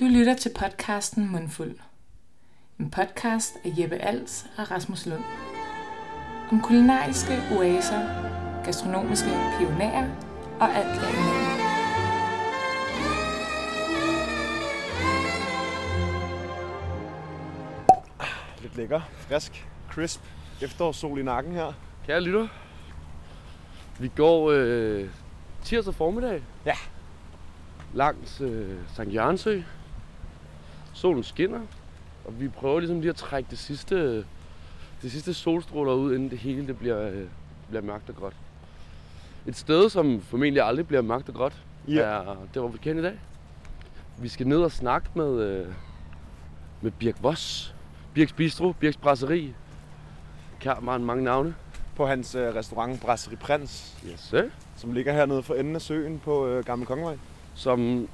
Du lytter til podcasten Mundfuld. En podcast af Jeppe Als og Rasmus Lund. Om kulinariske oaser, gastronomiske pionerer og alt derimellem. Lidt lækker, frisk, crisp, efterårssol i nakken her. Kære lytter, vi går øh, tirsdag formiddag. Ja. Langs øh, Sankt Jørgensø. Solen skinner, og vi prøver ligesom lige at trække det sidste, det sidste solstråler ud, inden det hele det bliver, øh, bliver mørkt og gråt. Et sted, som formentlig aldrig bliver mørkt og gråt, Ja. er der, hvor vi kender i dag. Vi skal ned og snakke med, øh, med Birk Voss. Birks Bistro, Birks Brasserie. Kær mange, mange navne. På hans øh, restaurant Brasserie Prins, Yes, sir. som ligger hernede for enden af søen på øh, Gamle Kongevej. som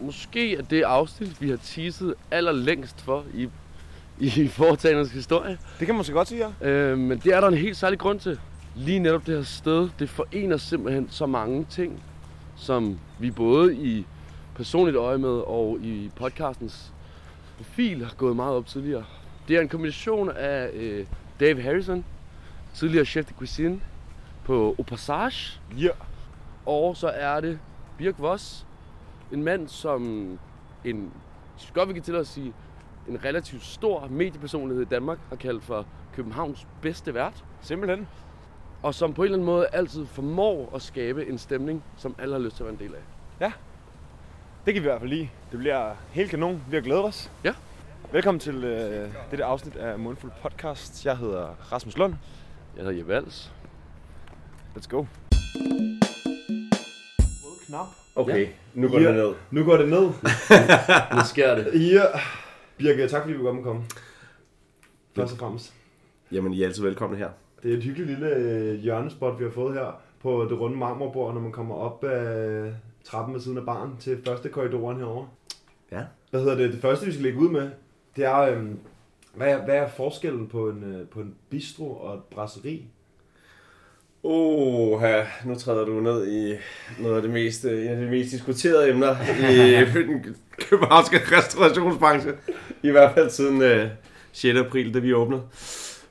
måske er det afsnit, vi har teaset allerlængst for i, i foretagendes historie. Det kan man så godt sige, ja. Øh, men det er der en helt særlig grund til. Lige netop det her sted, det forener simpelthen så mange ting, som vi både i personligt øje med og i podcastens profil har gået meget op tidligere. Det er en kombination af øh, Dave Harrison, tidligere chef de cuisine på Au Passage, Ja. og så er det Birk Voss, en mand, som en, godt vi kan til at sige, en relativt stor mediepersonlighed i Danmark har kaldt for Københavns bedste vært. Simpelthen. Og som på en eller anden måde altid formår at skabe en stemning, som alle har lyst til at være en del af. Det kan vi i hvert fald lide. Det bliver helt kanon. Vi har glædet os. Ja. Velkommen til øh, dette afsnit af Mundfuld Podcast. Jeg hedder Rasmus Lund. Jeg hedder Jeppe Als. Let's go. Knap. Okay, nu går det ned. Nu går det ned. Nu sker det. Ja. Birke, tak fordi vi kunne komme. Først og fremmest. Jamen, I er altid velkomne her. Det er et hyggeligt lille øh, hjørnespot, vi har fået her på det runde marmorbord, når man kommer op ad trappen ved siden af baren til første korridoren herovre. Ja. Hvad hedder det? Det første, vi skal lægge ud med, det er, øhm, hvad, er, hvad er forskellen på en, øh, på en bistro og et brasseri? Åh, oh, nu træder du ned i noget af det mest, øh, en af de mest diskuterede emner i den københavnske restaurationsbranche. I hvert fald siden øh, 6. april, da vi åbnede.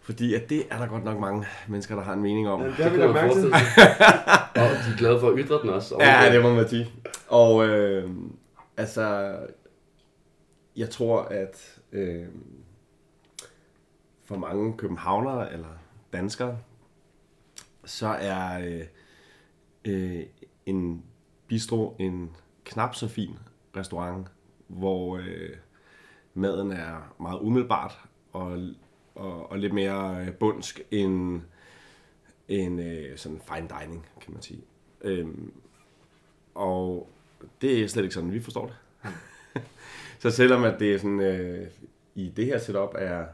Fordi at det er der godt nok mange mennesker, der har en mening om. Ja, det har vi da mærke til. og de er glade for at ytre den også. Ja, det må man sige. Og øh, altså, jeg tror, at øh, for mange københavnere eller danskere, så er øh, øh, en bistro en knap så fin restaurant, hvor øh, maden er meget umiddelbart og, og, og lidt mere øh, bundsk end, end øh, sådan fine dining, kan man sige. Øhm, og det er slet ikke sådan, vi forstår det. så selvom at det er sådan, øh, i det her setup er,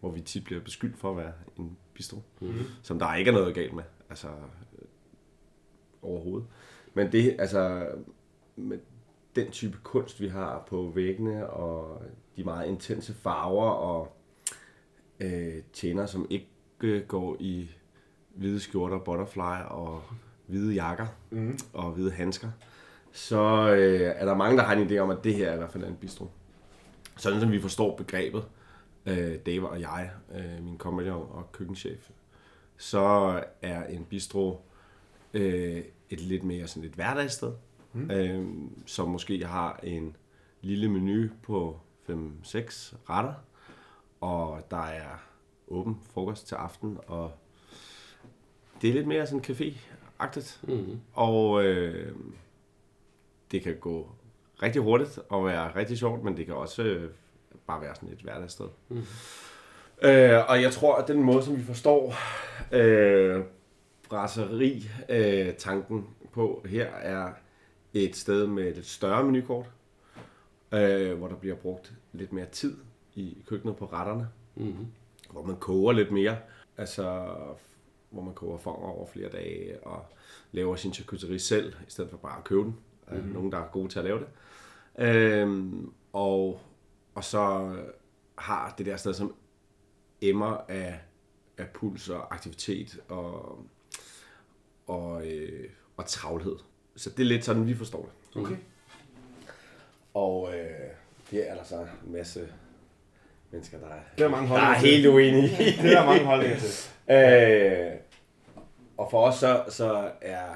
hvor vi tit bliver beskyldt for at være en bistro, mm-hmm. som der ikke er noget galt med, altså øh, overhovedet. Men det, altså, med den type kunst, vi har på væggene, og de meget intense farver, og øh, tjener, som ikke øh, går i hvide skjorter, butterfly og hvide jakker Mm. og hvide handsker, så øh, er der mange, der har en idé om, at det her er i hvert fald en bistro. Sådan som vi forstår begrebet, øh, Dave og jeg, øh, min kompagnon og køkkenchef, så er en bistro øh, et lidt mere sådan et hverdagssted, mm. øh, som måske har en lille menu på 5-6 retter, og der er åben frokost til aften, og det er lidt mere sådan café-agtigt. Mm-hmm. Og øh, det kan gå rigtig hurtigt og være rigtig sjovt, men det kan også øh, bare være sådan et hverdagssted. Mm. Øh, og jeg tror, at den måde, som vi forstår øh, brasserie-tanken på her, er et sted med et lidt større menukort, øh, hvor der bliver brugt lidt mere tid i køkkenet på retterne, Mm-hmm. hvor man koger lidt mere. Altså, hvor man koger fanger over flere dage og laver sin charcuterie selv, i stedet for bare at købe den. Mm-hmm. Nogen, der er gode til at lave det. Øhm, og, og så har det der sted, som emmer af, af puls og aktivitet og, og, øh, og travlhed. Så det er lidt sådan, vi forstår det. Okay. Og øh, Det er der så en masse mennesker, der er, Det er mange der er helt uenige i. Det er mange holdninger til. Øh, og for os så, så er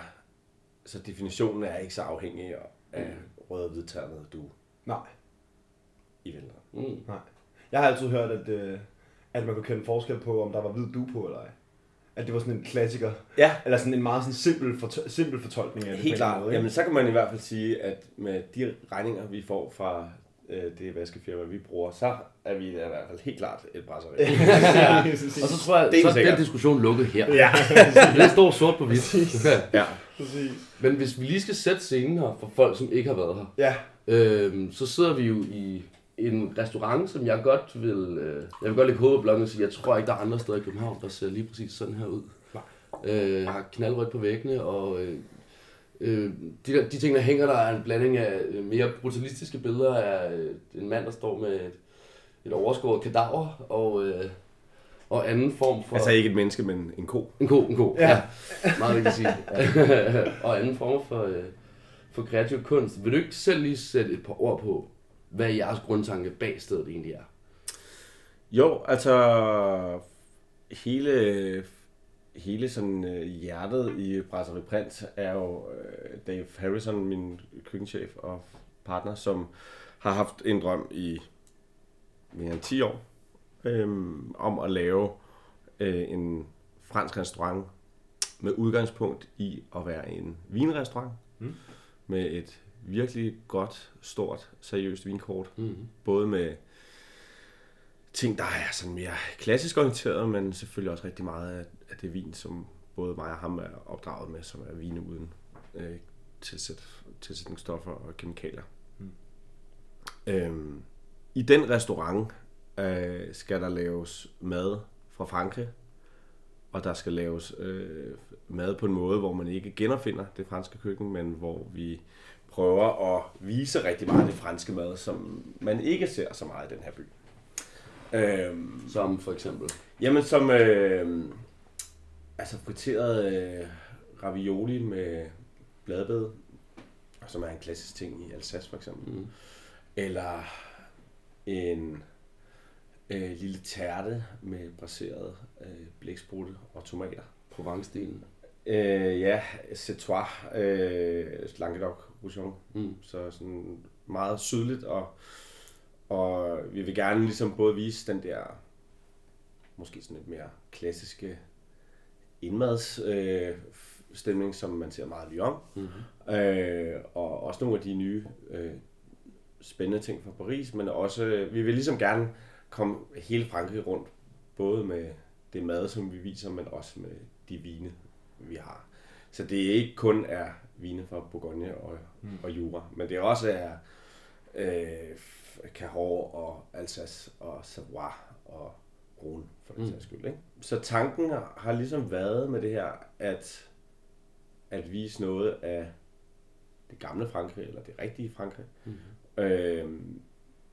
så definitionen er ikke så afhængig af rød og hvidternet, du Nej. i vælter. Mm. Jeg har altid hørt, at, øh, at man kunne kende forskel på, om der var hvid du på eller ej. At det var sådan en klassiker. Ja, Eller sådan en meget sådan simpel, forto- simpel fortolkning af det. helt klart. Jamen, så kan man i hvert fald sige, at med de regninger, vi får fra øh, det vaskefirma, vi bruger, så er vi i hvert fald helt klart et brasseri. ja, Og så tror jeg, Det er så er den diskussion lukket her. Ja, Det står sort på hvidt. ja. præcis. Men hvis vi lige skal sætte scenen her for folk, som ikke har været her, Ja, øhm, så sidder vi jo i en restaurant, som jeg godt vil... Øh, jeg vil godt lægge hovedet på blokken og sige, jeg tror ikke, der er andre steder i København, der ser lige præcis sådan her ud. Øh, har knaldrødt på væggene, og øh, øh, de, der, de ting, der hænger der, er en blanding af øh, mere brutalistiske billeder af øh, en mand, der står med et, et overskåret kadaver, og, øh, og anden form for... Altså ikke et menneske, men en ko. En ko, en ko, Ja. ja. ja. Meget vigtigt at sige. og anden form for, øh, for kreativ kunst. Vil du ikke selv lige sætte et par ord på, hvad jeres grundtanke bag stedet egentlig er? Jo, altså hele, hele sådan øh, hjertet i Brasserie Print er jo øh, Dave Harrison, min køkkenchef og partner, som har haft en drøm i mere end 10 år øhm, om at lave øh, en fransk restaurant med udgangspunkt i at være en vinrestaurant Mm. med et virkelig godt, stort, seriøst vinkort Mm-hmm. både med ting, der er sådan mere klassisk orienteret, men selvfølgelig også rigtig meget af, det vin, som både mig og ham er opdraget med, som er vine uden øh, tilsæt, tilsætningsstoffer og kemikalier. Mm. Øhm, I den restaurant øh, skal der laves mad fra Frankrig, og der skal laves øh, mad på en måde, hvor man ikke genopfinder det franske køkken, men hvor vi prøver at vise rigtig meget af det franske mad, som man ikke ser så meget i den her by. Øhm, Som for eksempel. jamen som øh, altså friteret øh, ravioli med bladbed, som er en klassisk ting i Alsace for eksempel. Mm. Eller en øh, lille tærte med braseret øh, blæksprutte og tomater. Provence-stilen. Øh, ja, Cetois, øh, Languedoc Roussillon. Mm. Så sådan meget sydligt, og, og vi vil gerne ligesom både vise den der, måske sådan lidt mere klassiske indmads øh, stemning, som man ser meget i Lyon. Mm-hmm. Øh, og også nogle af de nye øh, spændende ting fra Paris, men også, vi vil ligesom gerne komme hele Frankrig rundt, både med det mad, som vi viser, men også med de vine, vi har. Så det ikke kun er vine fra Bourgogne og, mm. og Jura, men det også er øh, Cahors og Alsace og Savoie og Rhône, for den Mm. sags skyld. Ikke? Så tanken har, har ligesom været med det her, at, at vise noget af det gamle Frankrig, eller det rigtige Frankrig, Mm-hmm. Øhm,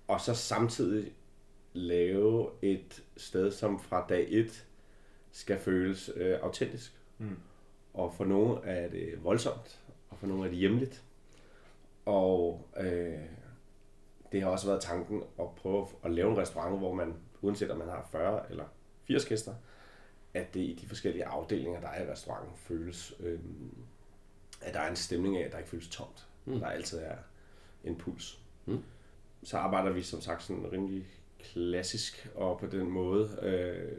og så samtidig lave et sted, som fra dag 1 skal føles øh, autentisk. Mm. Og for nogle er det voldsomt, og for nogle er det hjemligt. Og øh, det har også været tanken at prøve at lave en restaurant, hvor man, uanset om man har 40 eller 80 gæster, at det i de forskellige afdelinger, der er i restauranten, føles, øh, at der er en stemning af, at der ikke føles tomt. Mm. Der altid er en puls. Mm. Så arbejder vi som sagt sådan rimelig klassisk, og på den måde øh,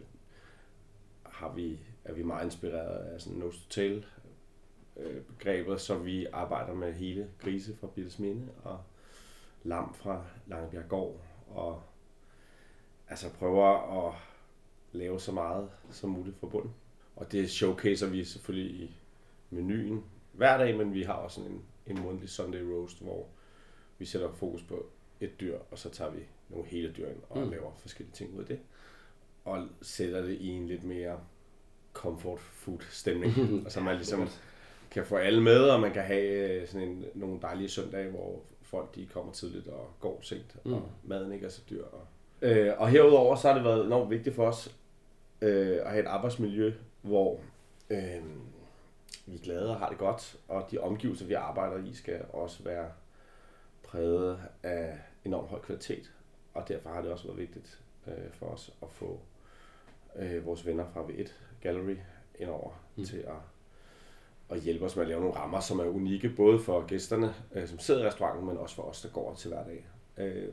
har vi, er vi meget inspireret af sådan nose to tail øh, begrebet, så vi arbejder med hele grise fra Bilsminde og lam fra Langebjerggård, og altså prøver at lave så meget som muligt fra bunden. Og det showcaser vi selvfølgelig i menuen hver dag, men vi har også sådan en, en månedlig Sunday roast, hvor vi sætter fokus på et dyr, og så tager vi nogle hele dyr ind og mm. laver forskellige ting ud af det. Og sætter det i en lidt mere comfort food stemning, og så man ligesom kan få alle med, og man kan have øh, sådan en, nogle dejlige søndage, hvor folk de kommer tidligt og går sent, mm. Mm. og maden ikke er så dyr. Og, øh, og herudover så har det været enormt vigtigt for os øh, at have et arbejdsmiljø, hvor øh, vi er glade og har det godt, og de omgivelser, vi arbejder i, skal også være præget af enormt høj kvalitet, og derfor har det også været vigtigt øh, for os at få øh, vores venner fra V1 Gallery indover mm. til at, at hjælpe os med at lave nogle rammer, som er unikke, både for gæsterne, øh, som sidder i restauranten, men også for os, der går til hverdag. Øh,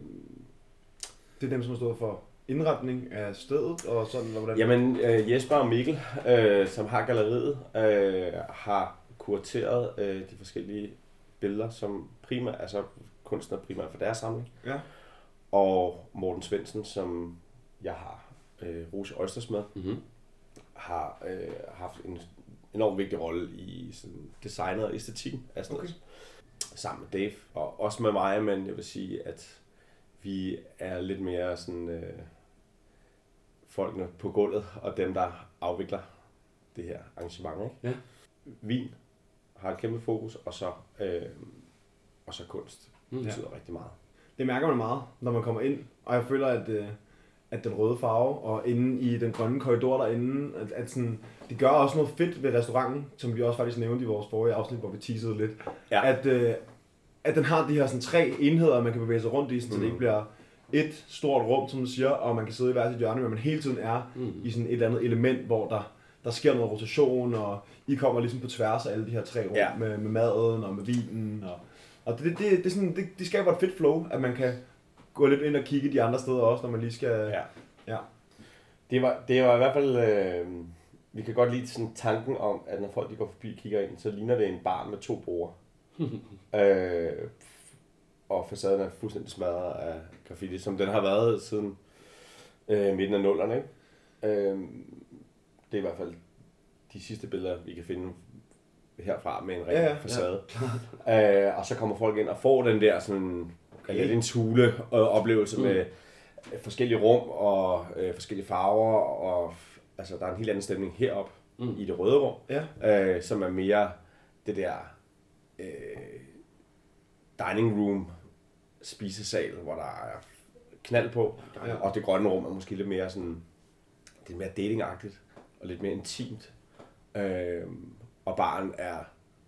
Det er dem, som har stået for indretning af stedet, og sådan, hvordan? Jamen, øh, Jesper og Mikkel, øh, som har galleriet, øh, har kurateret øh, de forskellige billeder, som primært, altså kunstnere primært for deres samling. Ja. Og Morten Svendsen, som jeg har øh, Rose Oysters med, Mm-hmm. Har øh, haft en enormt vigtig rolle i sådan, designet og æstetikken af stedet. Okay. Sammen med Dave, og også med mig, men jeg vil sige, at vi er lidt mere sådan, øh, folkene på gulvet, og dem, der afvikler det her arrangement. Ikke? Ja. Vin har et kæmpe fokus, og så, øh, og så kunst. Mm. Det betyder rigtig meget. Det mærker man meget, når man kommer ind, og jeg føler, at, øh, at den røde farve, og inde i den grønne korridor derinde, at, at sådan, det gør også noget fedt ved restauranten, som vi også faktisk nævnte i vores forrige afsnit, hvor vi teasede lidt, Ja. at, øh, at den har de her sådan, tre enheder, man kan bevæge sig rundt i, sådan, så det Mm. ikke bliver et stort rum, som du siger, og man kan sidde i hver sit hjørne, men man hele tiden er Mm. i sådan et eller andet element, hvor der, der sker noget rotation, og I kommer ligesom på tværs af alle de her tre rum, Ja. med, med maden og med vinen. Og, og det, det, det, det, sådan, det, det skaber et fedt flow, at man kan gå lidt ind og kigge de andre steder også, når man lige skal... Ja. Ja. Det var, det var i hvert fald... Øh, vi kan godt lide sådan tanken om, at når folk de går forbi og kigger ind, så ligner det en bar med to borde. øh, og facaden er fuldstændig smadret af graffiti, som den har været siden øh, midten af nullerne. Ikke? Øh, det er i hvert fald de sidste billeder, vi kan finde herfra med en Ja, ja, ja. ja, facade. Ja, øh, og så kommer folk ind og får den der sådan Okay. lidt en tule øh, oplevelse Mm. med forskellige rum og øh, forskellige farver og altså der er en helt anden stemning herop Mm. i det røde rum, Ja. øh, som er mere det der øh, dining room spisesal, hvor der er knald på, Ja. og det grønne rum er måske lidt mere sådan, det er mere datingagtigt og lidt mere intimt. Øh, og baren er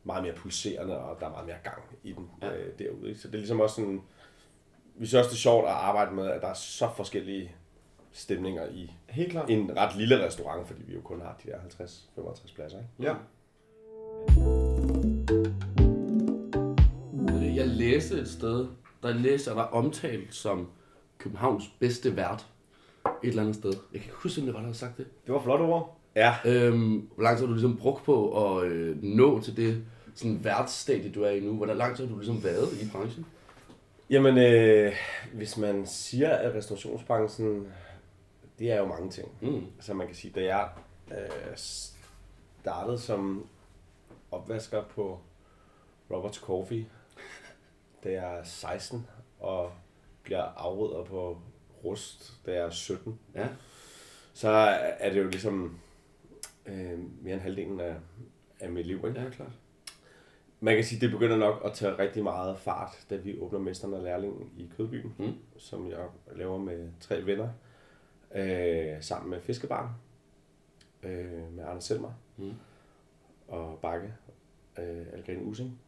meget mere pulserende, og der er meget mere gang i den Ja. ja. øh, derude. Ikke? Så det er ligesom også sådan, vi synes også, det er sjovt at arbejde med, at der er så forskellige stemninger i Helt klart. en ret lille restaurant, fordi vi jo kun har de der 50-55 pladser. Ikke? Ja. Jeg læste et sted, der læste jeg der omtalt som Københavns bedste vært et eller andet sted. Jeg kan ikke huske, om det var, der havde sagt det. Det var flot ord. Ja, Øhm, hvor lang tid har du ligesom brugt på at øh, nå til det sådan værtsstadie, du er i nu? Hvor lang tid har du ligesom været i branchen? Jamen, øh, hvis man siger, at restaurationsbranchen, det er jo mange ting. Mm. Så man kan sige, da jeg øh, startede som opvasker på Roberts Coffee, da jeg er 16, og bliver afrydder på Rust, da jeg er 17, Ja. så er det jo ligesom øh, mere end halvdelen af, af mit liv. Ikke? Ja, klart. Man kan sige, at det begynder nok at tage rigtig meget fart, da vi åbner Mesteren og Lærlingen i Kødbyen, Mm. som jeg laver med tre venner, øh, sammen med Fiskebarn, øh, med Arne Selmer Mm. og Bakke, øh, Algren Using.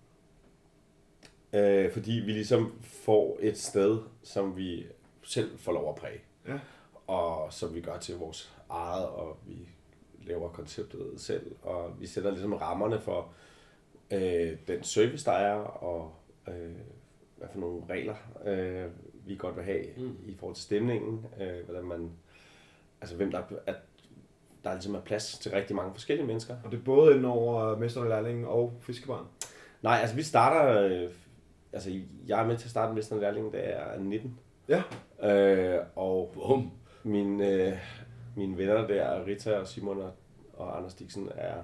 Øh, fordi vi ligesom får et sted, som vi selv får lov at præge. Ja. Og som vi gør til vores eget, og vi laver konceptet selv, og vi sætter ligesom rammerne for øh, den service, der er, og øh, hvad for nogle regler, øh, vi godt vil have Mm. i forhold til stemningen, øh, hvordan man, altså hvem der, at der ligesom er plads til rigtig mange forskellige mennesker. Og det er både ind over Mesteren og Lærlingen og Fiskebarn. Nej, altså vi starter, øh, altså jeg er med til at starte Mesteren Lærling, da jeg er 19. Ja. Øh, og Bum. mine, øh, mine venner der, Rita og Simon og, og Anders Dixon, er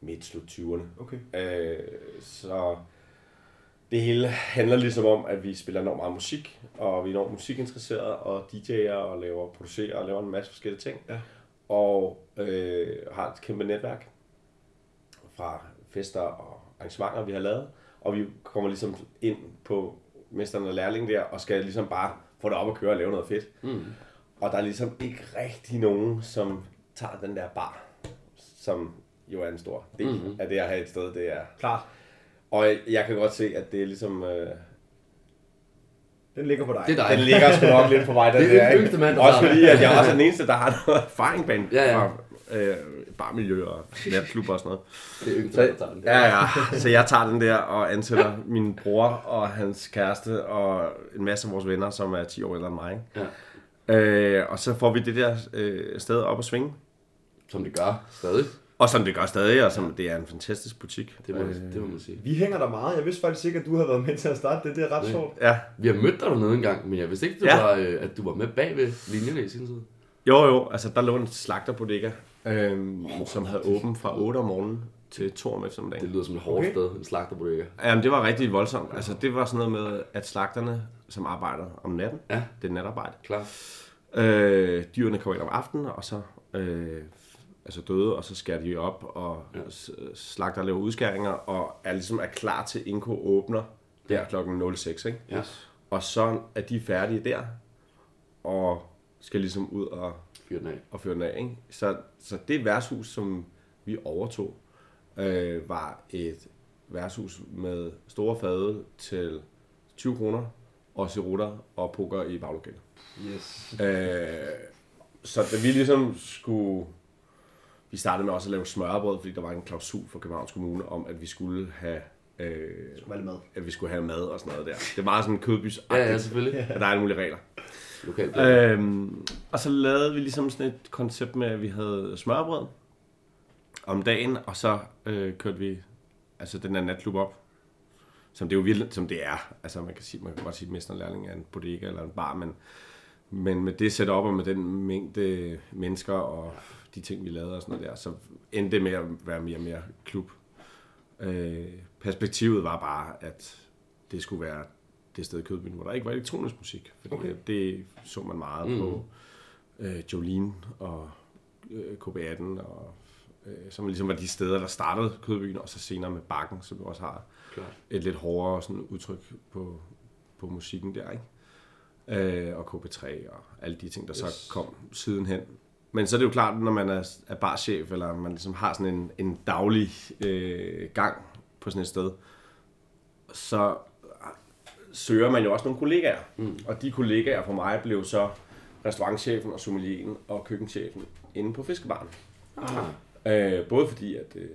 midt slut 20'erne. Okay. Øh, så det hele handler ligesom om, at vi spiller enormt meget musik, og vi er enormt musikinteresserede, og DJ'er og laver, producerer og laver en masse forskellige ting. Ja. Og øh, har et kæmpe netværk fra fester og arrangementer, vi har lavet. Og vi kommer ligesom ind på mesteren og lærling der, og skal ligesom bare få det op at køre og lave noget fedt. Mm. Og der er ligesom ikke rigtig nogen, som tager den der bar, som jo er en stor del Mhm. mm-hmm. af det at have et sted, det er Klart. og jeg, kan godt se, at det er ligesom... Øh, Den ligger på dig. Det er dig. Den ligger sgu nok lidt på vej, den Det er der, ikke? mand, der Også fordi, at jeg også er den eneste, der har noget erfaring bag Ja, ja. fra øh, barmiljø og natklub og sådan noget. Det er yngste, der tager den. ja, ja. Så jeg tager den der og ansætter min bror og hans kæreste og en masse af vores venner, som er 10 år ældre end mig. Ikke? Ja. Øh, og så får vi det der øh, sted op at svinge. Som det gør stadig. Og som det gør stadig, og som det er en fantastisk butik. Det må, øh, det må man sige. Vi hænger der meget. Jeg vidste faktisk ikke, at du havde været med til at starte det. Det er ret Nej. sjovt. ja. Vi har mødt dig dernede en gang, men jeg vidste ikke, du Ja. var, øh, at du var med bag ved linjerne i sin tid. Jo, jo, altså der lå en slagterbodega, øh, som havde åbent fra 8 om morgenen til 2 om eftermiddagen. Det lyder som et hårdt Okay. sted, en slagterbodega. Jamen, det var rigtig voldsomt. Altså, det var sådan noget med, at slagterne, som arbejder om natten, Ja. det er natarbejde, Klar. øh, dyrene kommer ind om aftenen, og så øh, altså døde, og så skærer de op, og Ja. ja. slagter laver udskæringer, og er ligesom er klar til Inko åbner der klokken 06, ikke? Ja. Og så er de færdige der, og skal ligesom ud og, Fyr den af. og føre den af, ikke? Så, så det værtshus, som vi overtog, øh, var et værtshus med store fade til 20 kroner, og cerutter og poker i baglokalet. Yes. Øh, så da vi ligesom skulle... Vi startede med også at lave smørbrød, fordi der var en klausul for Københavns Kommune om, at vi skulle have, øh, Vel med. at vi skulle have mad og sådan noget der. Det meget sådan kødbys Ja, ja, selvfølgelig. at der er alle mulige regler. Lokalt. Øhm, og så lavede vi ligesom sådan et koncept med, at vi havde smørbrød om dagen, og så øh, kørte vi altså den der natklub op, som det jo virkelig, som det er. Altså man kan, sige, man kan godt sige, at mesterlærling er en bodega eller en bar, men, men med det setup og med den mængde mennesker og de ting, vi lavede og sådan noget der, så endte det med at være mere og mere klub. Øh, perspektivet var bare, at det skulle være det sted i Kødbyen, hvor der ikke var elektronisk musik. Fordi Okay. okay. det så man meget Mm. på øh, Jolene og øh, KB18, og, øh, som ligesom var de steder, der startede Kødbyen, og så senere med Bakken, som også har Klart. et lidt hårdere sådan, udtryk på, på musikken der, ikke? Øh, og KB3 og alle de ting, der. Yes. så kom sidenhen. Men så er det jo klart, når man er, er barchef, eller man ligesom har sådan en, en daglig øh, gang på sådan et sted, så søger man jo også nogle kollegaer. Mm. Og de kollegaer for mig blev så restaurantchefen og sommelieren og køkkenchefen inde på fiskebaren. Ah. Øh, både fordi, at, øh,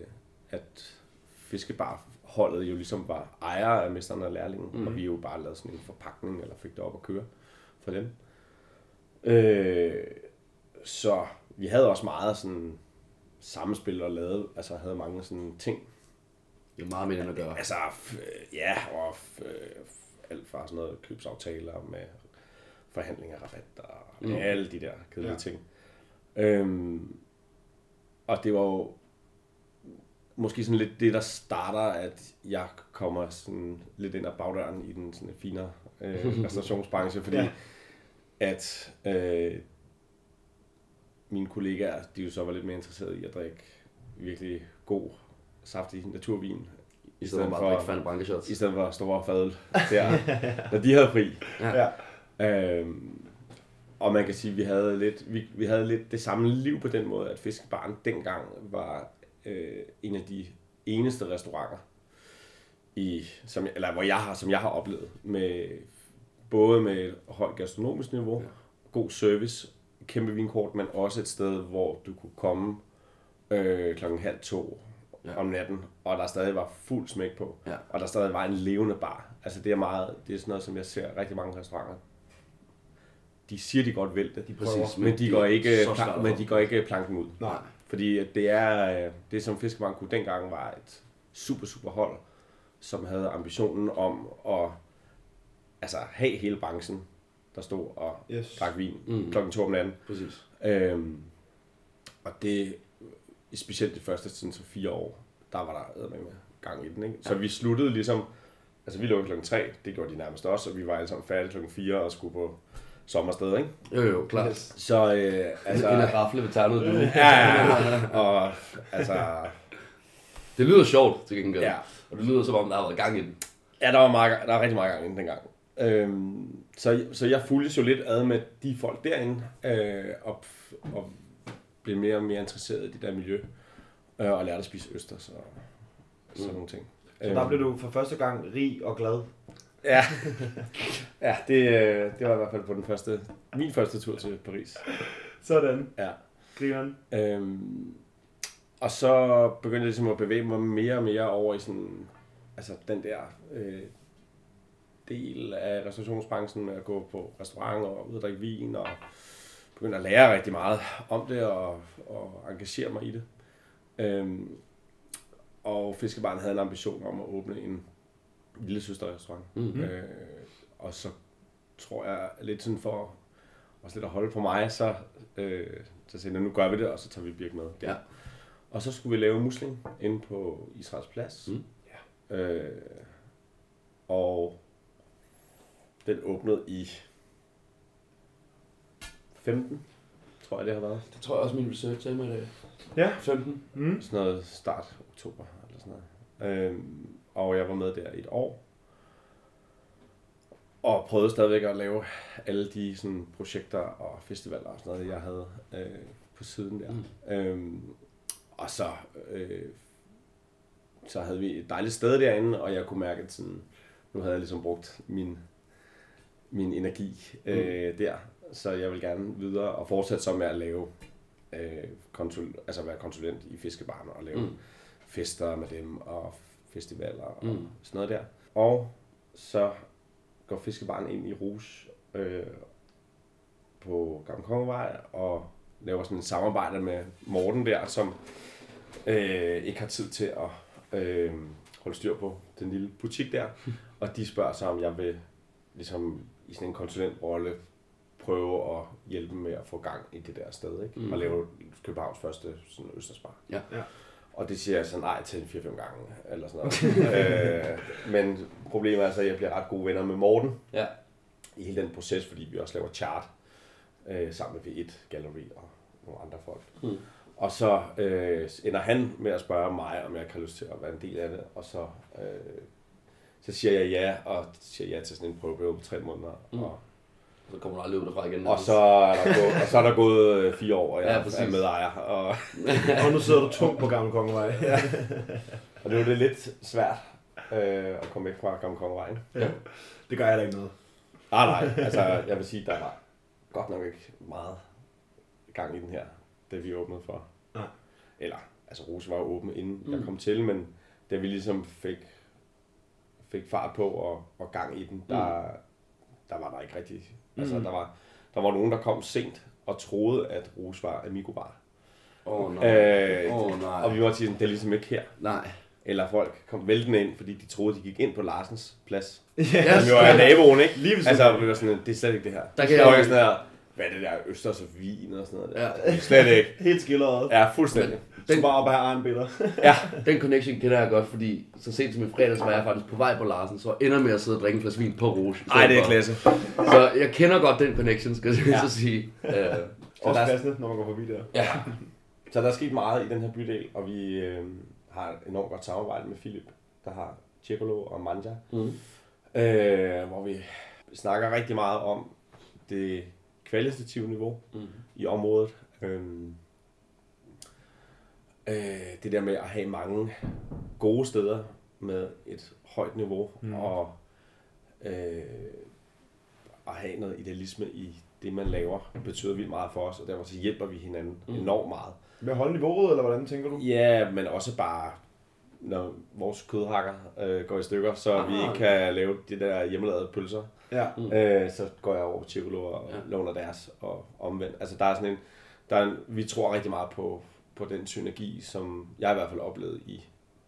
at fiskebarholdet jo ligesom var ejere af mesteren og lærlingen, mm. og vi jo bare lavede sådan en forpakning, eller fik det op at køre for dem. Øh, så vi havde også meget sådan samspil og lavede, altså havde mange sådan ting. Det er meget mere end at gøre. Altså, øh, ja, og øh, alt fra sådan noget købsaftaler med forhandlinger, rabatter og Mm. alle de der kedelige Ja. ting. Øhm, og det var jo måske sådan lidt det, der starter, at jeg kommer sådan lidt ind ad bagdøren i den sådan finere øh, restaurationsbranche, fordi ja. at øh, mine kollegaer, de jo så var lidt mere interesserede i at drikke virkelig god, saftig naturvin, I stedet for bare at drikke fandme brankeshots. i stedet for store fadøl der, når de havde fri. Ja. Ja. Øhm, og man kan sige, at vi havde lidt, vi, vi havde lidt det samme liv på den måde, at Fiskebaren dengang var øh, en af de eneste restauranter, i, som, jeg- eller hvor jeg har, som jeg har oplevet, med, både med et højt gastronomisk niveau, ja. god service, kæmpe vinkort, men også et sted, hvor du kunne komme øh, klokken halv to Ja. om natten, og der stadig var fuld smæk på, Ja. og der stadig var en levende bar. Altså det er meget, det er sådan noget, som jeg ser rigtig mange restauranter. De siger, de godt vil det, De præcis, men de går ikke, at men de går ikke planken ud. Nej. Fordi det er, øh, det som Fiskebank kunne dengang var et super, super hold, som havde ambitionen om at altså, have hele branchen, der stod og Yes. drak vin Mm. klokken to om natten. Præcis. Øhm, og det, specielt de første sådan, så fire år, der var der med gang i den. Ikke? Så vi sluttede ligesom, altså vi lukkede klokken tre, det gjorde de nærmest også, og vi var alle sammen færdige klokken fire og skulle på sommersted, ikke? Jo, jo, klart. Yes. Så øh, Altså, en af rafle ved ternet, du. ja, ja, ja. Og altså... Det lyder sjovt, til gengæld. Ja. Og det lyder som om, der har været gang i den. Ja, der var, meget, der var rigtig meget gang inden dengang. Øhm, så, så jeg fulgte jo lidt ad med de folk derinde, øh, og, og blev mere og mere interesseret i det der miljø, øh, og lærte at spise østers og sådan Mm. nogle ting. Så der blev du for første gang rig og glad. Ja, ja det, øh, det var i hvert fald på den første, min første tur til Paris. Sådan. Ja. Grineren. Øhm, og så begyndte jeg ligesom at bevæge mig mere og mere over i sådan, altså den der øh, del af restaurationsbranchen med at gå på restauranter og ud og drikke vin og begynde at lære rigtig meget om det og, og engagere mig i det. Øhm, og Fiskebaren havde en ambition om at åbne en lille søsterrestaurant. Mm. Øh, og så tror jeg lidt sådan for også lidt at holde på mig, så, øh, så sagde jeg, nu gør vi det, og så tager vi Birk med. Der. Ja. Og så skulle vi lave musling inde på Israels plads. Mm. Ja. Øh, og den åbnede i 15, tror jeg det har været. Det tror jeg også, min research sagde mig i dag. Ja. 15. Mm. Sådan noget start oktober eller sådan noget. Øhm, og jeg var med der i et år. Og prøvede stadigvæk at lave alle de sådan, projekter og festivaler og sådan noget, jeg havde øh, på siden der. Mm. Øhm, og så, øh, så havde vi et dejligt sted derinde, og jeg kunne mærke, at sådan, nu havde jeg ligesom brugt min, min energi øh, der. Så jeg vil gerne videre og fortsætte så med at lave øh, konsul, altså være konsulent i fiskebarne og lave Mm. mm. fester med dem og festivaler og Mm. sådan noget der. Og så går fiskebarn ind i Rouge øh, på Gamle Kongevej og laver sådan et samarbejde med Morten der, som øh, ikke har tid til at øh, holde styr på den lille butik der. Og de spørger sig, om jeg vil ligesom i sådan en konsulentrolle prøve at hjælpe dem med at få gang i det der sted, ikke? Mm. Og lave Københavns første sådan Østersbar. Ja. Ja. Og det siger jeg så nej til en 4-5 gange, eller sådan noget. øh, men problemet er så, at jeg bliver ret gode venner med Morten Ja. i hele den proces, fordi vi også laver chart øh, sammen med V1 Gallery og nogle andre folk. Mm. Og så øh, ender han med at spørge mig, om jeg kan lyst til at være en del af det, og så, øh, så siger jeg ja, og siger ja til sådan en prøveperiode på tre måneder. Mm. Og, Så kommer du aldrig ud derfra igen. og, så er der gået, og så er der gået øh, fire år, og jeg Ja, præcis. er medejer. Og, Og nu sidder du tungt på Gamle Kongevej. Ja. og det er jo det lidt svært øh, at komme væk fra Gamle Kongevejen. ja. Det gør jeg da ikke noget. Nej, nej. Altså, jeg vil sige, der var godt nok ikke meget gang i den her, da vi åbnede for. Nej. Eller, altså Rose var jo åben, inden. Mm. jeg kom til, men da vi ligesom fik, fik fart på og, og gang i den, der, der var der ikke rigtig... Altså, Mm. der var, der var nogen, der kom sent og troede, at Rose var Amigo Bar. Åh, oh, nej. Øh, oh, nej. Og vi var sige, det er ligesom ikke her. Nej. Eller folk kom væltende ind, fordi de troede, de gik ind på Larsens plads. Ja. Som jo er naboen, ikke? Lige Altså, vi var sådan, det er slet ikke det her. Der kan så jeg jeg sådan her, hvad er det der Østers og vin og sådan noget der? Ja. Slet ikke. Helt skildret. Ja, fuldstændig. Du skal bare egen billeder. Ja, Den connection kender jeg godt, fordi så sent som i fredags var jeg faktisk på vej på Larsen, så ender med at sidde og drikke en flaske vin på Rouge. i stedet Ej, det er klasse. Så jeg kender godt den connection, skal jeg Ja. så sige. Uh, Også passende, når man går forbi der. Ja. Så der er sket meget i den her bydel, og vi øh, har et enormt godt samarbejde med Philip, der har Tjekolo og Manja, mm. øh, hvor vi snakker rigtig meget om det kvalitative niveau Mm. i området. Øhm, øh, det der med at have mange gode steder med et højt niveau, Mm. og øh, at have noget idealisme i det, man laver, betyder vildt meget for os, og derfor så hjælper vi hinanden Mm. enormt meget. Med at holde niveauet, eller hvordan tænker du? Ja, men også bare, når vores kødhakker øh, går i stykker, så Ah. vi ikke kan lave de der hjemmelavede pølser, Ja. Mm. øh, så går jeg over til Chicolo og Ja. låner deres og omvendt. Altså der er sådan en, der er en, vi tror rigtig meget på, på den synergi, som jeg i hvert fald oplevede i,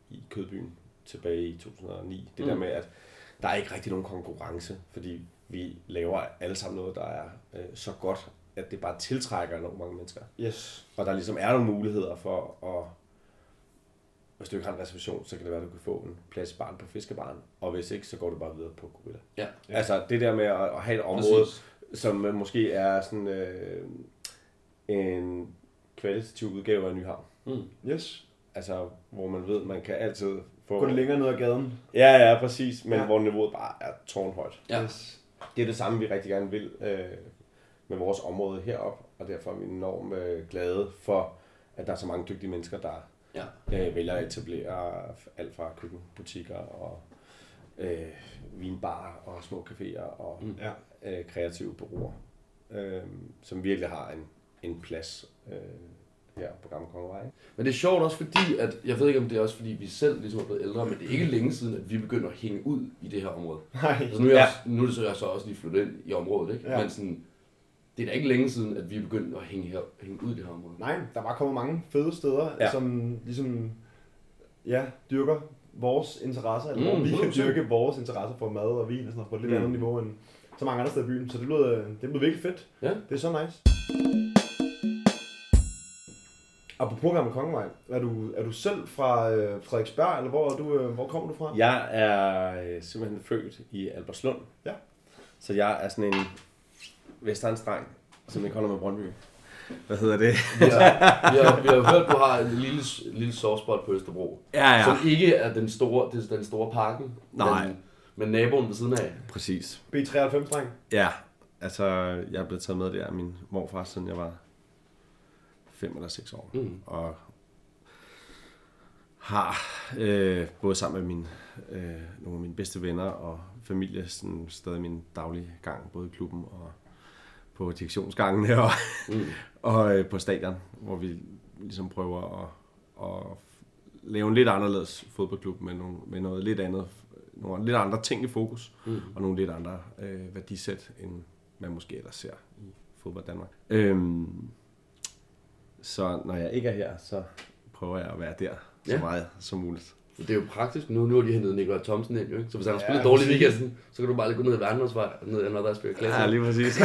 i Kødbyen tilbage i 2009. Det mm. der med, at der er ikke rigtig nogen konkurrence, fordi vi laver alle sammen noget, der er øh, så godt, at det bare tiltrækker enormt mange mennesker. Yes. Og der ligesom er nogle muligheder for at, hvis du ikke har en reservation, så kan det være, at du kan få en plads i baren på fiskebaren. Og hvis ikke, så går du bare videre på Gorilla. Ja. Ja. Altså det der med at, at have et område, Præcis. som øh, måske er sådan øh, en kvalitativ udgave af Nyhavn. Mm. Yes. Altså, hvor man ved, man kan altid få... Gå det længere ned ad gaden. Ja, ja, præcis. Men Ja. ja. hvor niveauet bare er tårnhøjt. Ja. Yes. Det er det samme, vi rigtig gerne vil øh, med vores område herop, og derfor er vi enormt øh, glade for, at der er så mange dygtige mennesker, der Ja. øh, vælger at etablere alt fra køkkenbutikker og øh, vinbar og små caféer og Mm. Øh, kreative bureauer, øh, som virkelig har en, en plads øh, her på Gamle Kongevej. Men det er sjovt også fordi, at jeg ved ikke om det er også fordi, vi selv ligesom er blevet ældre, men det er ikke længe siden, at vi begynder at hænge ud i det her område. Nej. Altså nu er, jeg, Ja. også, nu er det så, jeg så også lige flyttet ind i området, ikke? Ja. Men sådan, det er da ikke længe siden, at vi er begyndt at hænge, her, hænge ud i det her område. Nej, der var kommet mange fede steder, ja. Som ligesom ja, dyrker vores interesser, eller hvor Mm, vi kan 100%. dyrke vores interesser for mad og vin og sådan noget, på et lidt Mm. andet niveau end så mange andre steder i byen. Så det øh, det lød virkelig fedt. Ja. Det er så nice. Apropos Gamle Kongevej, er du, er du selv fra øh, Frederiksberg, eller hvor, er du, øh, hvor kommer du fra? Jeg er øh, simpelthen født i Albertslund. Ja. Så jeg er sådan en vestegnsdreng, som ikke holder med Brøndby. Hvad hedder det? Vi har, vi har, vi har hørt, at du har en lille, lille softspot på Østerbro, Ja, ja. som ikke er den store, det er den store parken, Nej. men, men naboen ved siden af. Præcis. B93-dreng. Ja, altså jeg er blevet taget med der af min morfar, siden jeg var 5 eller 6 år. Mm. Og har øh, både sammen med min, øh, nogle af mine bedste venner og familie sådan stadig min daglige gang, både i klubben og på direktionsgangene og, Mm. og øh, på stadion, hvor vi ligesom prøver at, at lave en lidt anderledes fodboldklub med, nogle, med noget lidt andet, nogle lidt andre ting i fokus, Mm. og nogle lidt andre øh, værdisæt, end man måske ellers ser i fodbold Danmark. Øhm, så når jeg ikke er her, så prøver jeg at være der så Ja. meget som muligt. Det er jo praktisk nu. Nu har de hentet Nikolaj Thomsen ind, jo, ikke? Så hvis han har Ja, spillet dårligt i weekenden, så kan du bare lige gå ned i Værnhedsvej og ned i noget der spille klasse. Ja, lige præcis.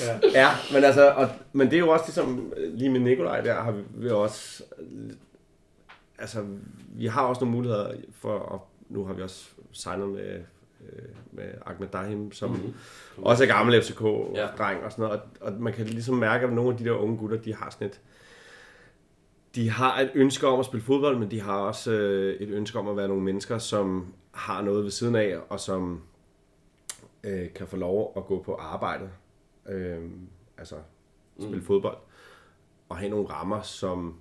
Ja. ja, men altså, og, men det er jo også ligesom, øh, lige med Nikolaj der, har vi, vi også, øh, altså, vi har også nogle muligheder for, og nu har vi også signet med, øh, med Ahmed Dahim, som Mhm. mm-hmm. også er gammel FCK-dreng Ja. og sådan noget, og, og man kan ligesom mærke, at nogle af de der unge gutter, de har sådan et, de har et ønske om at spille fodbold, men de har også øh, et ønske om at være nogle mennesker, som har noget ved siden af, og som øh, kan få lov at gå på arbejde, øh, altså spille mm. fodbold, og have nogle rammer, som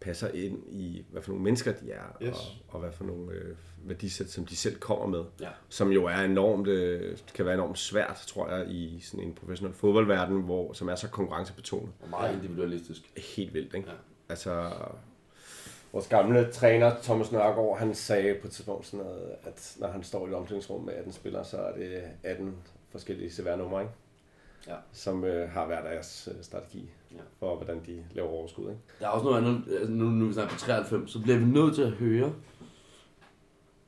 passer ind i, hvad for nogle mennesker de er, Yes. og, og hvad for nogle øh, værdisæt, som de selv kommer med, Ja. som jo er enormt, øh, kan være enormt svært, tror jeg, i sådan en professionel fodboldverden, hvor, som er så konkurrencepetonet. Og meget individualistisk. Helt vildt, ikke? Ja. Altså, vores gamle træner, Thomas Nørgaard, han sagde på et tidspunkt sådan noget, at når han står i et omklædningsrum med 18 spillere, så er det 18 forskellige CVR-numre, ikke? Ja. som øh, har hver deres øh, strategi Ja. for, hvordan de laver overskud. Ikke? Der er også noget andet, altså nu, nu er vi snart på 93, så bliver vi nødt til at høre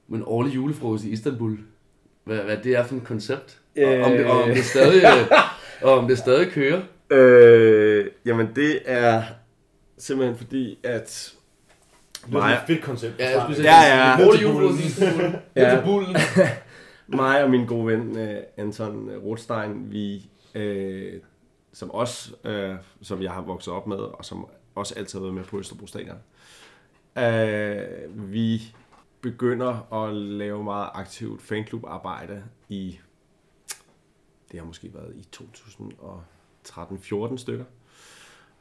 med en årlig julefrokost i Istanbul. Hvad, hvad det er for et koncept. Og, om, det, og om det stadig, øh, og om det stadig kører. Øh, jamen det er simpelthen fordi, at Det er et fedt koncept. Ja, jeg sige, Ja, ja. en årlig julefrokost i Istanbul. Ja. Bullen. mig og min gode ven øh, Anton Rothstein, vi, øh, som også, øh, som jeg har vokset op med, og som også altid har været med på Østerbro Stadion, øh, vi begynder at lave meget aktivt fanklubarbejde i, det har måske været i 2013-14 stykker.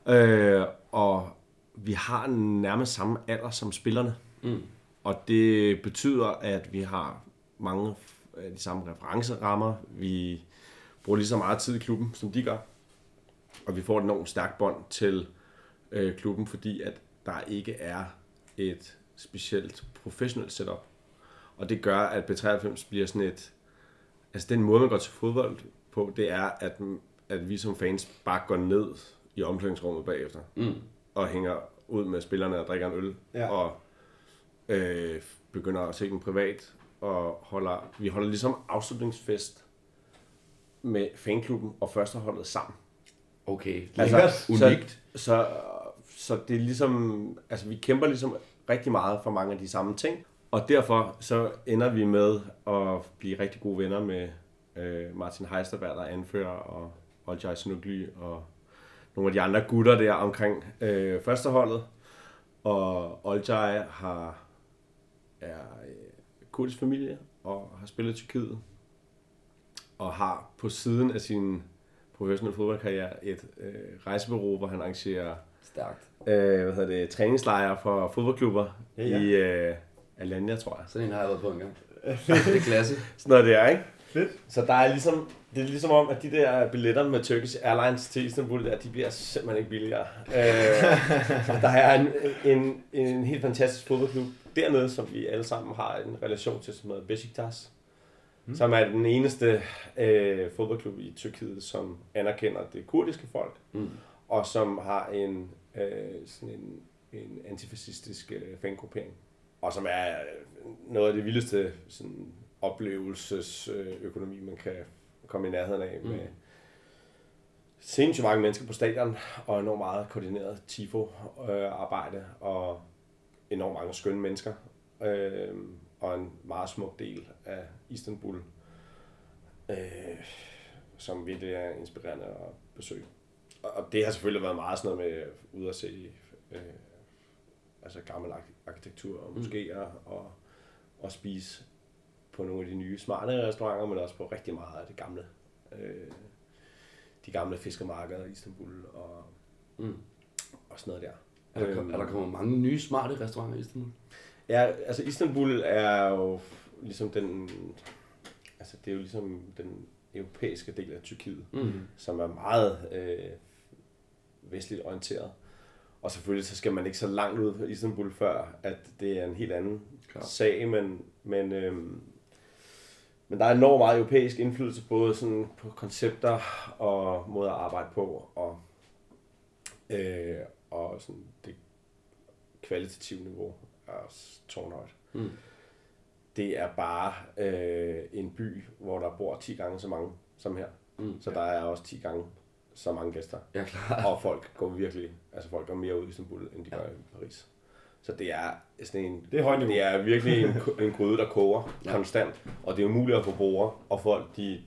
Øh, og vi har nærmest samme alder som spillerne. Mm. Og det betyder, at vi har mange af de samme referencerammer. Vi bruger lige så meget tid i klubben, som de gør. Og vi får et enormt stærkt bånd til øh, klubben, fordi at der ikke er et specielt professionelt setup. Og det gør, at B93 bliver sådan et... Altså den måde, man går til fodbold på, det er, at, at vi som fans bare går ned i omklædningsrummet bagefter. Mm. Og hænger ud med spillerne og drikker en øl. Ja. Og øh, begynder at se den privat. Og holder, vi holder ligesom afslutningsfest med fanklubben og førsteholdet sammen. Okay, Altså, altså, unikt. Så, så, så det er ligesom, altså vi kæmper ligesom rigtig meget for mange af de samme ting, og derfor så ender vi med at blive rigtig gode venner med øh, Martin Heisterberg, der anfører, og Oljai Snugly, og nogle af de andre gutter der omkring øh, førsteholdet. Og Oljai har, er øh, kurdisk familie, og har spillet i Tyrkiet, og har på siden af sin professionelle fodboldkarriere et øh, rejsebureau, hvor han arrangerer Stærkt. øh, hvad hedder det, træningslejre for fodboldklubber Ja, ja. i, øh, Alanya, tror jeg. Sådan en har jeg været på en gang. det er klasse. Sådan noget det er, ikke? Fedt. Så der er ligesom, det er ligesom om, at de der billetter med Turkish Airlines til Istanbul, der, de bliver simpelthen ikke billigere. øh, der er en, en, en helt fantastisk fodboldklub dernede, som vi alle sammen har en relation til, som hedder Besiktas. Mm. Som er den eneste øh, fodboldklub i Tyrkiet, som anerkender det kurdiske folk, Mm. og som har en, øh, sådan en, en antifascistisk øh, fangruppering. Og som er øh, noget af det vildeste sådan, oplevelsesøkonomi, man kan komme i nærheden af. Mm. Med sindssygt mange mennesker på stadion, og enormt meget koordineret tifo-arbejde, og enormt mange skønne mennesker. Øh, og en meget smuk del af Istanbul, øh, som virkelig er inspirerende at besøge. Og det har selvfølgelig været meget sådan noget med ude at se øh, altså gammel ark- arkitektur og Mm. moskéer og, og spise på nogle af de nye smarte restauranter, men også på rigtig meget af det gamle. Øh, de gamle fiskemarkeder i Istanbul og, Mm. og sådan noget der. Er, der, kom- er der kommet mange nye smarte restauranter i Istanbul? Ja, altså Istanbul er jo ligesom den, altså det er jo ligesom den europæiske del af Tyrkiet, Mm. som er meget øh, vestligt orienteret. Og selvfølgelig så skal man ikke så langt ud fra Istanbul, før at det er en helt anden Klart. sag, men, men, øhm, men der er enormt meget europæisk indflydelse, både sådan på koncepter og måder at arbejde på, og, øh, og sådan det kvalitative niveau er også tårnhøjt. Mm. Det er bare øh, en by, hvor der bor 10 gange så mange som her. Mm. Så der er også 10 gange så mange gæster. Ja, klart. Og folk går virkelig, altså folk går mere ud i Istanbul, end de gør i Paris. Så det er sådan en, Det er højt det er virkelig en, en gryde, der koger Ja. konstant. Og det er umuligt at få borde, og folk, de...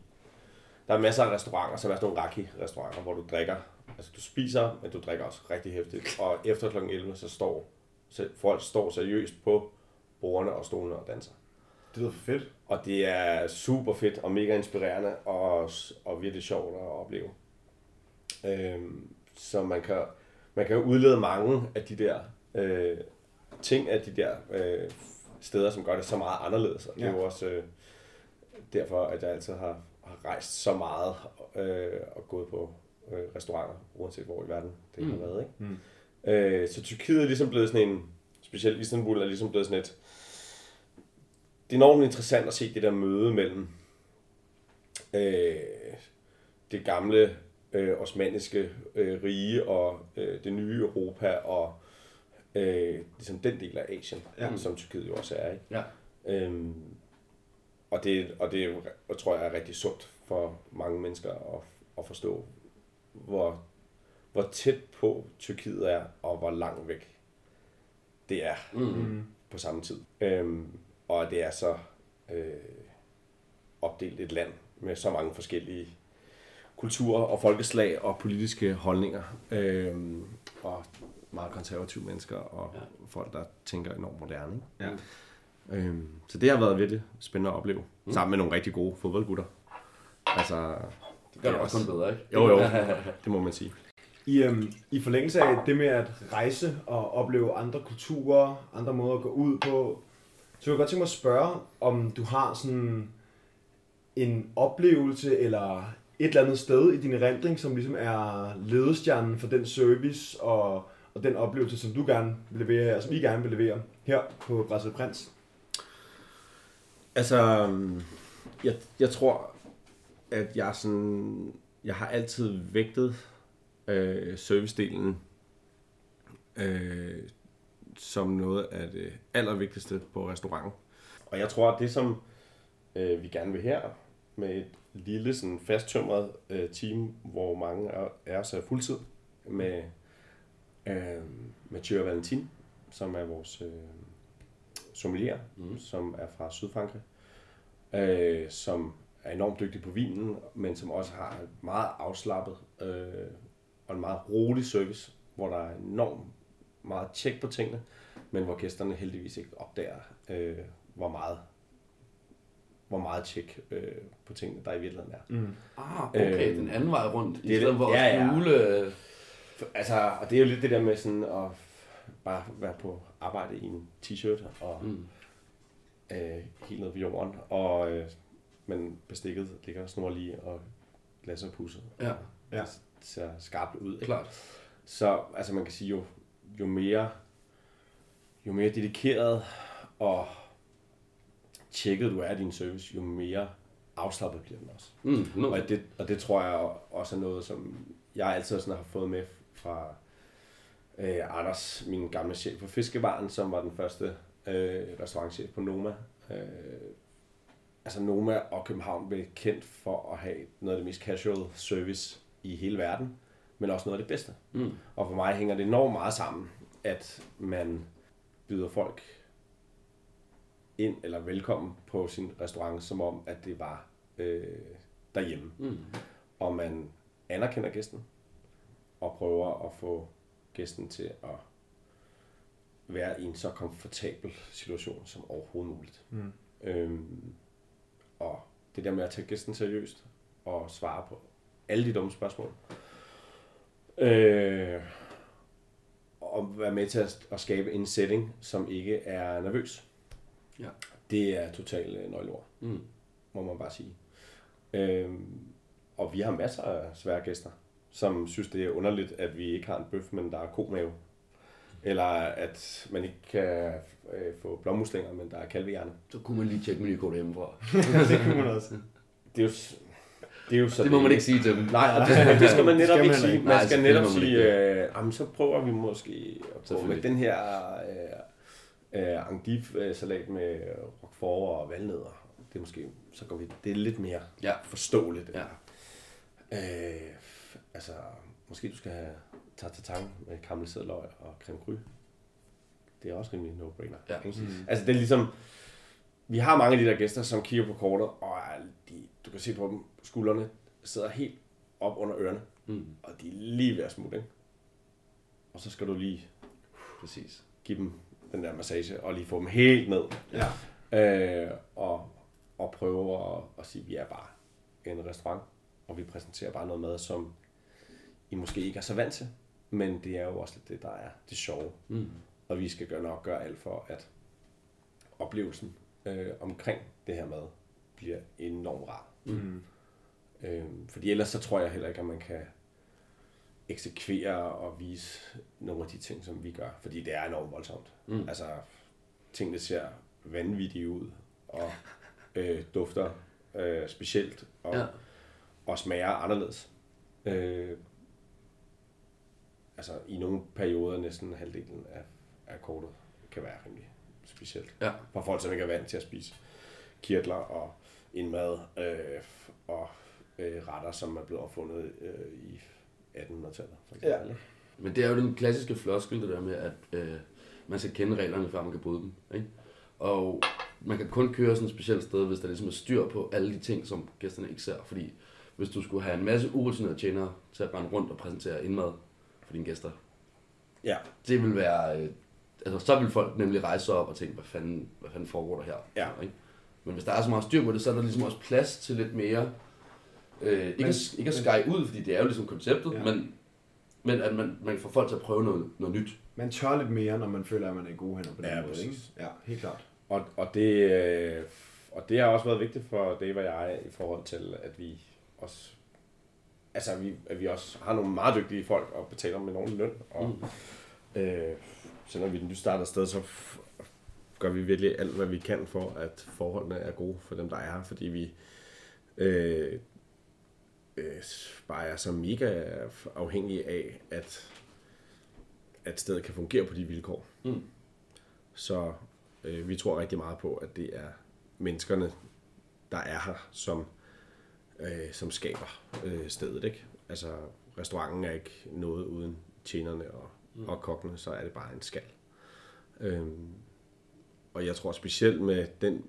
Der er masser af restauranter, som er sådan nogle raki-restauranter, hvor du drikker, altså du spiser, men du drikker også rigtig hæftigt. Og efter kl. 11, så står så folk står seriøst på bordene og stolene og danser. Det lyder fedt. Og det er super fedt og mega inspirerende og, og virkelig sjovt at opleve. Øhm, så man kan, man kan udlede mange af de der øh, ting af de der øh, steder, som gør det så meget anderledes. Og det er jo også øh, derfor, at jeg altid har, har rejst så meget øh, og gået på øh, restauranter, uanset hvor i verden det mm. har været. Ikke? Mm. Øh, så Tyrkiet er ligesom blevet sådan en, specielt Istanbul er ligesom blevet sådan et, det er enormt interessant at se det der møde mellem øh, det gamle øh, osmaniske øh, rige og øh, det nye Europa og øh, ligesom den del af Asien, Ja. som Tyrkiet jo også er. Ikke? Ja. Øhm, og det, og det er jo, jeg tror jeg er rigtig sundt for mange mennesker at, at forstå, hvor, hvor tæt på Tyrkiet er, og hvor langt væk det er Mm. Mm. på samme tid. Øhm, og det er så øh, opdelt et land med så mange forskellige kulturer og folkeslag og politiske holdninger. Øhm, og meget konservative mennesker og Ja. folk, der tænker enormt moderne. Ikke? Ja. Øhm, så det har været virkelig spændende at opleve. Mm. Mm. Sammen med nogle rigtig gode fodboldgutter. Altså, Det gør det også kun bedre, ikke? Jo, jo. det må man sige. I, øhm, I forlængelse af det med at rejse og opleve andre kulturer, andre måder at gå ud på, så kunne jeg godt tænke mig at spørge, om du har sådan en oplevelse eller et eller andet sted i din erindring, som ligesom er ledestjernen for den service og, og den oplevelse, som du gerne vil levere og som I gerne vil levere her på Brasil Prins. Altså, jeg, jeg tror, at jeg sådan, jeg har altid vægtet øh, servicedelen øh, som noget af det allervigtigste på restauranten. Og jeg tror, at det som øh, vi gerne vil her, med et lille sådan fasttømret øh, team, hvor mange af os er fuldtid, med øh, Mathieu Valentin, som er vores øh, sommelier, Mm. som er fra Sydfrankrig, øh, som er enormt dygtig på vinen, men som også har et meget afslappet øh, og en meget rolig service, hvor der er enormt meget tjek på tingene, men hvor gæsterne heldigvis ikke opdager, øh, hvor meget hvor meget tjek øh, på tingene, der i virkeligheden er. Mm. Ah, okay, Øhm, den anden vej rundt, i det er stedet det. for Ja, at ja. skjule... øh, Altså, og det er jo lidt det der med sådan at bare være på arbejde i en t-shirt og, Mm. øh, helt ned på jorden, og øh, men bestikket ligger snorlige og glasset er pudset. Ja, Ja. Det ser skarpt ud. Ikke? klart. Så altså man kan sige, jo, jo mere jo mere dedikeret og tjekket du er i din service, jo mere afslappet bliver den også. Mm, no. Og det, og det tror jeg også er noget, som jeg altid sådan har fået med fra øh, Anders, min gamle chef på Fiskevaren, som var den første øh, restaurantchef på Noma. Øh, altså Noma og København blev kendt for at have noget af det mest casual service i hele verden, men også noget af det bedste. Mm. Og for mig hænger det enormt meget sammen, at man byder folk ind eller velkommen på sin restaurant, som om, at det var øh, derhjemme. Mm. Og man anerkender gæsten, og prøver at få gæsten til at være i en så komfortabel situation som overhovedet muligt. Mm. Øhm, og det der med at tage gæsten seriøst og svare på alle de dumme spørgsmål. Øh, og være med til at, at skabe en setting, som ikke er nervøs. Ja. Det er totalt øh, nøgleord, Mm. må man bare sige. Øhm, og vi har masser af svære gæster, som synes, det er underligt, at vi ikke har en bøf, men der er komave. Eller at man ikke kan øh, få blommuslinger, men der er kalvehjerne. Så kunne man lige tjekke menukortet hjemmefra. det kunne man også. Det er jo, det er jo så Det må man ikke sige til dem. Nej, og det, det skal man netop Skal man ikke sige. Man Nej, skal netop man sige, øh, jamen, så prøver vi måske at prøve med den her øh, øh, andif-salat med roquefort og valnødder. Det er måske, så går vi, det er lidt mere Ja. forståeligt. Ja. Øh, altså, måske du skal have tartatin med karamelliseret løg og creme cru. Det er også rimelig no-brainer. Ja. ikke? Altså, det er ligesom, vi har mange af de der gæster, som kigger på kortet, og de, du kan se på dem, skuldrene sidder helt op under ørerne, Mm. og de er lige ved at smutte, ikke? Og så skal du lige Præcis. give dem den der massage, og lige få dem helt ned. Ja. Øh, og, og prøve at, at sige, at vi er bare en restaurant, og vi præsenterer bare noget mad, som I måske ikke er så vant til, men det er jo også lidt det, der er det sjove. Mm. Og vi skal gøre nok gøre alt for, at oplevelsen øh, omkring det her mad bliver enormt rar. Mm. Øh, fordi ellers så tror jeg heller ikke, at man kan eksekvere og vise nogle af de ting, som vi gør. Fordi det er enormt voldsomt. Mm. Altså, tingene ser vanvittige ud, og øh, dufter øh, specielt, og, Ja. og smager anderledes. Øh, altså, i nogle perioder næsten halvdelen af, af kortet kan være rimelig specielt. Ja. For folk, som ikke er vant til at spise kirtler og indmad øh, og øh, retter, som er blevet opfundet øh, i 1800-tallet. For eksempel. Ja. Men det er jo den klassiske floskel, det der med, at øh, man skal kende reglerne, før man kan bryde dem. Ikke? Og man kan kun køre sådan et specielt sted, hvis der ligesom er styr på alle de ting, som gæsterne ikke ser. Fordi hvis du skulle have en masse urutinerede tjenere til at rende rundt og præsentere indmad for dine gæster, ja. det vil være... Øh, altså, så vil folk nemlig rejse sig op og tænke, hvad fanden, hvad fanden foregår der her? Ja. Ikke? Men hvis der er så meget styr på det, så er der ligesom også plads til lidt mere... Øh, ikke, Men- at, ikke at skære ud, fordi det er jo ligesom konceptet, Ja. men, men at man, man kan få folk til at prøve noget, noget nyt. Man tør lidt mere, når man føler, at man er i gode hænder på den Ja, måde. Ikke? Ja, helt klart. Og, og, det, øh, og det har også været vigtigt for Dave og jeg i forhold til, at vi også altså, vi, at vi også har nogle meget dygtige folk og betaler med nogen løn. Og, mm. øh, selvom vi er et nystartet sted, så gør vi virkelig alt, hvad vi kan for, at forholdene er gode for dem, der er her. Fordi vi øh, øh, bare er så mega afhængige af, at, at stedet kan fungere på de vilkår. Mm. Så øh, vi tror rigtig meget på, at det er menneskerne, der er her, som, øh, som skaber øh, stedet. Ikke? Altså, restauranten er ikke noget uden tjenerne og, mm. og kokkene, så er det bare en skal. Øhm, og jeg tror specielt med den,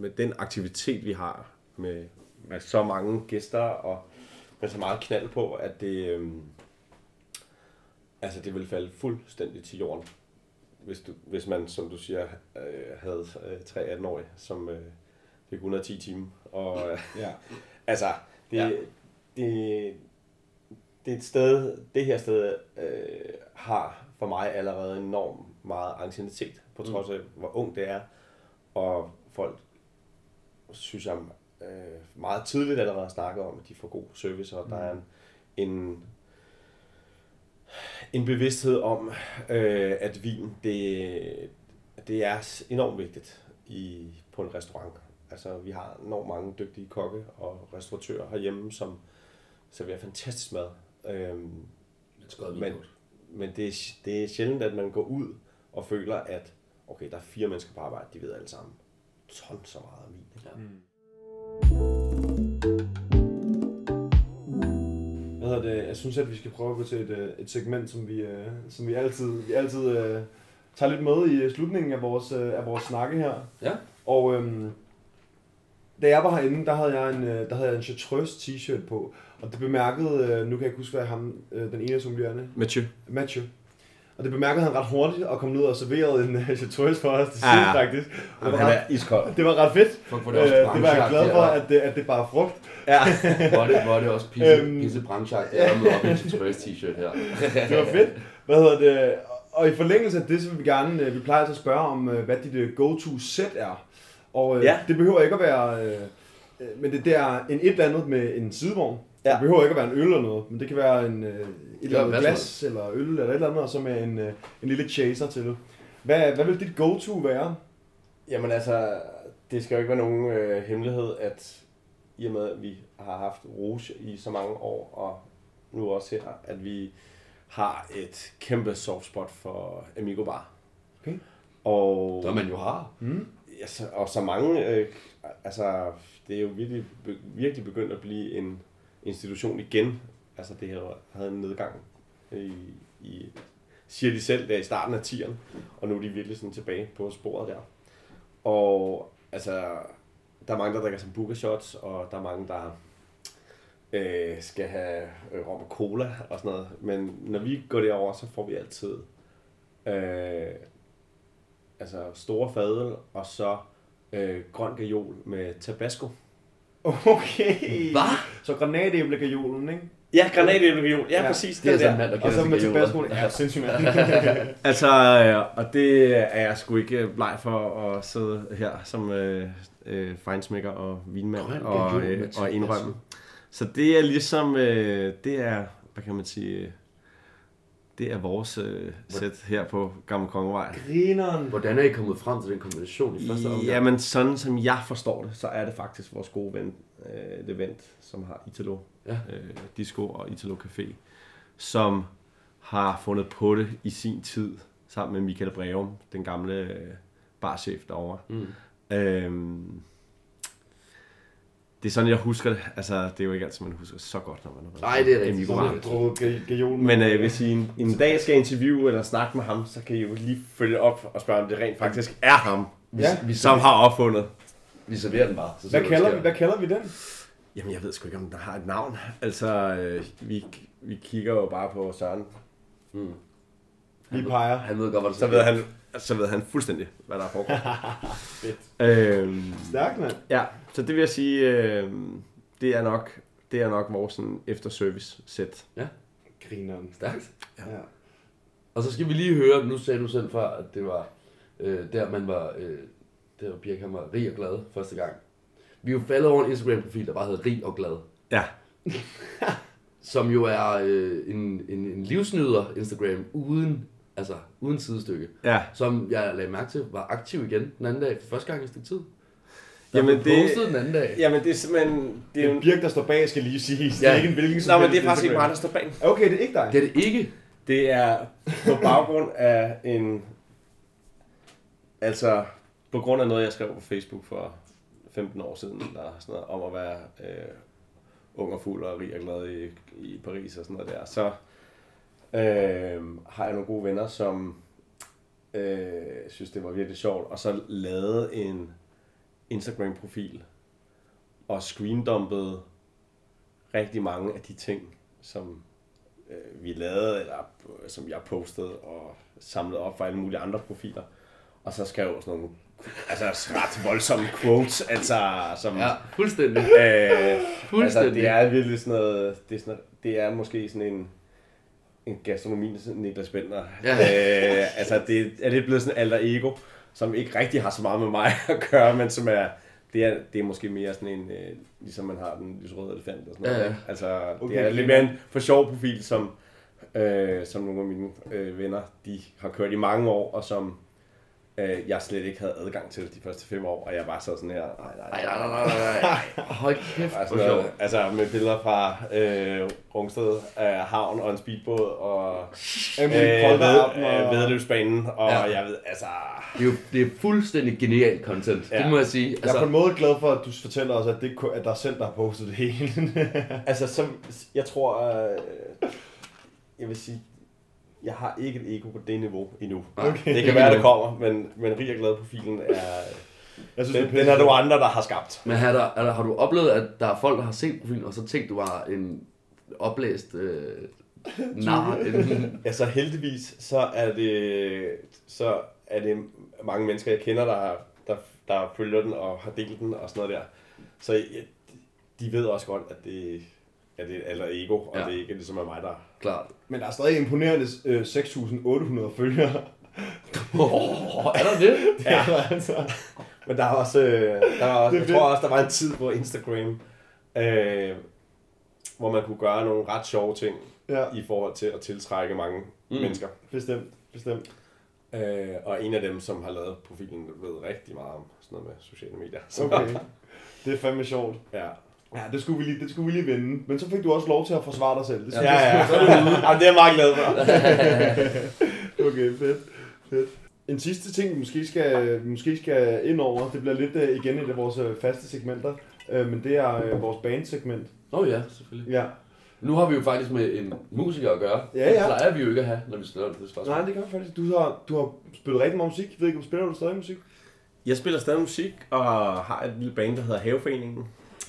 med den aktivitet, vi har, med, med så mange gæster og med så meget knald på, at det, øhm, altså det vil falde fuldstændig til jorden, hvis, du, hvis man, som du siger, øh, havde øh, tre 18-årige, som øh, fik 110 timer. Og øh, Ja. altså, det, ja. Det, det er et sted, det her sted øh, har for mig allerede enormt meget anciennitet, på trods af, hvor ung det er. Og folk, synes jeg, øh, meget tidligt allerede har snakket om, at de får god service, og der er en, en, en bevidsthed om, øh, at vin, det, det er enormt vigtigt i, på en restaurant. Altså, vi har enormt mange dygtige kokke og restauratører herhjemme, som serverer fantastisk mad. Øhm, men, men det, er, det er sjældent, at man går ud og føler, at okay, der er fire mennesker på arbejde, de ved alle sammen ton så meget vin. Ikke? Ja. Hvad hedder det? Jeg synes, at vi skal prøve at gå til et, øh, et segment, som vi, øh, som vi altid, vi altid uh, tager lidt med i slutningen af vores, uh, af vores snakke her. Ja. Og øhm, da jeg var herinde, der havde jeg en, der havde jeg en Chartreuse t-shirt på. Og det bemærkede, nu kan jeg ikke huske, hvad ham, den ene sommelierende. Mathieu. Mathieu. Og det bemærkede han ret hurtigt og kom ned og serverede en Chartreuse for os til ja, ja. faktisk. Det var, han er iskold. Det var ret fedt. Fuck, det, også det var jeg glad for, at det, at det bare er frugt. Ja. hvor, er det, hvor er det også pisse, øhm, pisse branchagt, at jeg op i en Chartreuse t-shirt her. det var fedt. Hvad hedder det? Og i forlængelse af det, så vil vi gerne, øh, vi plejer at spørge om, hvad dit go-to set er. Og ja. det behøver ikke at være, men det, det er en et eller andet med en sidevogn. Ja. Det behøver ikke at være en øl eller noget, men det kan være en, et eller andet glas eller øl eller et eller andet, og så med en, en lille chaser til. Hvad, hvad vil dit go-to være? Jamen altså, det skal jo ikke være nogen øh, hemmelighed, at i og med, at vi har haft Rouge i så mange år, og nu også her, at vi har et kæmpe soft spot for Amigo Bar. Okay. Og, Der man jo har. Mm altså, og så mange, øh, altså det er jo virkelig, virkelig begyndt at blive en institution igen. Altså det her havde en nedgang i, i siger de selv, der i starten af 10'erne, og nu er de virkelig sådan tilbage på sporet der. Og altså, der er mange, der drikker som shots, og der er mange, der øh, skal have øh, rom og cola og sådan noget. Men når vi går derover, så får vi altid øh, altså store fadel, og så øh, grøn gajol med tabasco. Okay. Hvad? Så granatæblegajolen, ikke? Ja, granatæblegajolen. Ja, ja, præcis. Det er sådan mand, der Og så med tabasco. Ja, sindssygt mand. altså, øh, og det er jeg sgu ikke bleg for at sidde her som øh, øh, fejnsmækker og vinmand og, øh, og indrømme. Så det er ligesom, øh, det er, hvad kan man sige, det er vores øh, sæt her på Gamle Kongevej. Grineren. Hvordan er I kommet frem til den kombination i første omgang? Jamen, sådan som jeg forstår det, så er det faktisk vores gode ven, øh, Levent, som har Italo ja. øh, Disco og Italo Café, som har fundet på det i sin tid, sammen med Michael Breum, den gamle øh, barchef derovre. Mm. Øhm, det er sådan, jeg husker det. Altså, det er jo ikke altid, man husker så godt, når man har Nej, det er rigtigt. Men øh, hvis I en, en dag skal interviewe eller snakke med ham, så kan I jo lige følge op og spørge, om det rent faktisk er ham, ja. vi, som har opfundet. Vi serverer den bare. Så hvad, kalder vi, hvad kalder vi den? Jamen, jeg ved sgu ikke, om den har et navn. Altså, øh, vi, vi kigger jo bare på Søren. Mm. Vi peger. Han ved godt, hvad det så ved han, så ved han fuldstændig, hvad der er foregået. Fedt. Øhm, Stærkt, mand. Ja, så det vil jeg sige, øh, det er nok det er nok vores sådan, efterservice sæt. Ja. Grineren. Stærkt. Ja. Og så skal vi lige høre, nu sagde du selv før, at det var øh, der, man var, øh, der var Birk, han var rig og glad første gang. Vi er jo faldet over en Instagram-profil, der bare hedder rig og glad. Ja. som jo er øh, en, en, en livsnyder Instagram uden altså uden sidestykke. Ja. Som jeg lagde mærke til, var aktiv igen den anden dag, for første gang i stykke tid. Der jamen det, den anden dag. Jamen det er simpelthen... Det er en Birk, der står bag, skal lige sige. Det er ikke en hvilken som Nej, men det er faktisk ikke mig, der står bag. Okay, det er ikke dig. Det er det ikke. Det er på baggrund af en... Altså, på grund af noget, jeg skrev på Facebook for 15 år siden, der er sådan noget om at være øh, ung og fuld og rig og glad i, i Paris og sådan noget der. Så øh, har jeg nogle gode venner, som øh, synes, det var virkelig sjovt, og så lavede en Instagram-profil og screendumpede rigtig mange af de ting, som øh, vi lavede, eller som jeg postede og samlede op fra alle mulige andre profiler. Og så skrev jeg sådan nogle altså ret voldsomme quotes, altså som... Ja, fuldstændig. Øh, fuldstændig. Altså, det er virkelig sådan noget, det er, sådan, det er måske sådan en, en gastronomi, Niklas Bender. Ja. Øh, altså, det er lidt blevet sådan alter ego. som ikke rigtig har så meget med mig at gøre, men som er, det er, det er måske mere sådan en, øh, ligesom man har den lyserøde elefant og sådan noget. Ja, ja. Altså, Okay, det er lidt mere en for sjov profil, som, øh, som nogle af mine øh, venner, de har kørt i mange år, og som øh, jeg slet ikke havde adgang til de første fem år, og jeg bare sad sådan her, nej, nej, Nej, nej, nej, nej. Hold kæft, Altså, hvor sjovt. altså med billeder fra øh, Rungsted øh, havn og en speedbåd og øh, ved, øh, og... vedløbsbanen, og Ja. jeg ved, altså... Det er jo det er fuldstændig genialt content, ja. Det må jeg sige. Jeg er på Altså, en måde glad for, at du fortæller os, at det er kun- at der er selv, der har postet det hele. Altså, som, jeg tror, øh, jeg vil sige, jeg har ikke et ego på det niveau endnu. Okay. Det kan Ikke være, det kommer, men, men Rig og Glad profilen er, Jeg synes, den, det er den er nogle andre, der har skabt. men har, der, eller, har du oplevet, at der er folk, der har set profilen, og så tænkt, du var en oplæst øh, nar? En, Altså heldigvis, så er det, så er det mange mennesker, jeg kender, der, der, der følger den og har delt den og sådan noget der. Så de ved også godt, at det, at det er eller ego, og Ja. ja. det ikke er ligesom er mig, der... klart. Men der er stadig imponerende øh, 6.800 følgere. Oh, er der det? Ja, altså. Men der er også, øh, der er også Det jeg tror også, der var en tid på Instagram, øh, hvor man kunne gøre nogle ret sjove ting Ja, i forhold til at tiltrække mange Mm. mm. mennesker. bestemt. Bestemt. Øh, og en af dem, som har lavet profilen, ved rigtig meget om sådan noget med sociale medier. Så, Okay. Det er fandme sjovt. Ja. Ja, det skulle, vi lige, det skulle vi lige vinde. Men så fik du også lov til at forsvare dig selv. Det Ja, jeg- ja. Jamen, det er jeg meget glad for. Okay, fedt. fedt. En sidste ting, vi måske skal, vi måske skal ind over, det bliver lidt øh, igen et af vores øh, faste segmenter, øh, men det er vores bandsegment. Åh oh, ja, selvfølgelig. Ja. Nu har vi jo faktisk med en musiker at gøre. Ja, ja. Det plejer vi jo ikke at have, når vi stiller det spørgsmål. Nej, det gør jeg faktisk. Du har, du har spillet rigtig meget musik. Jeg ved ikke, om spiller du stadig musik? Jeg spiller stadig musik og har et lille band, der hedder Haveforeningen,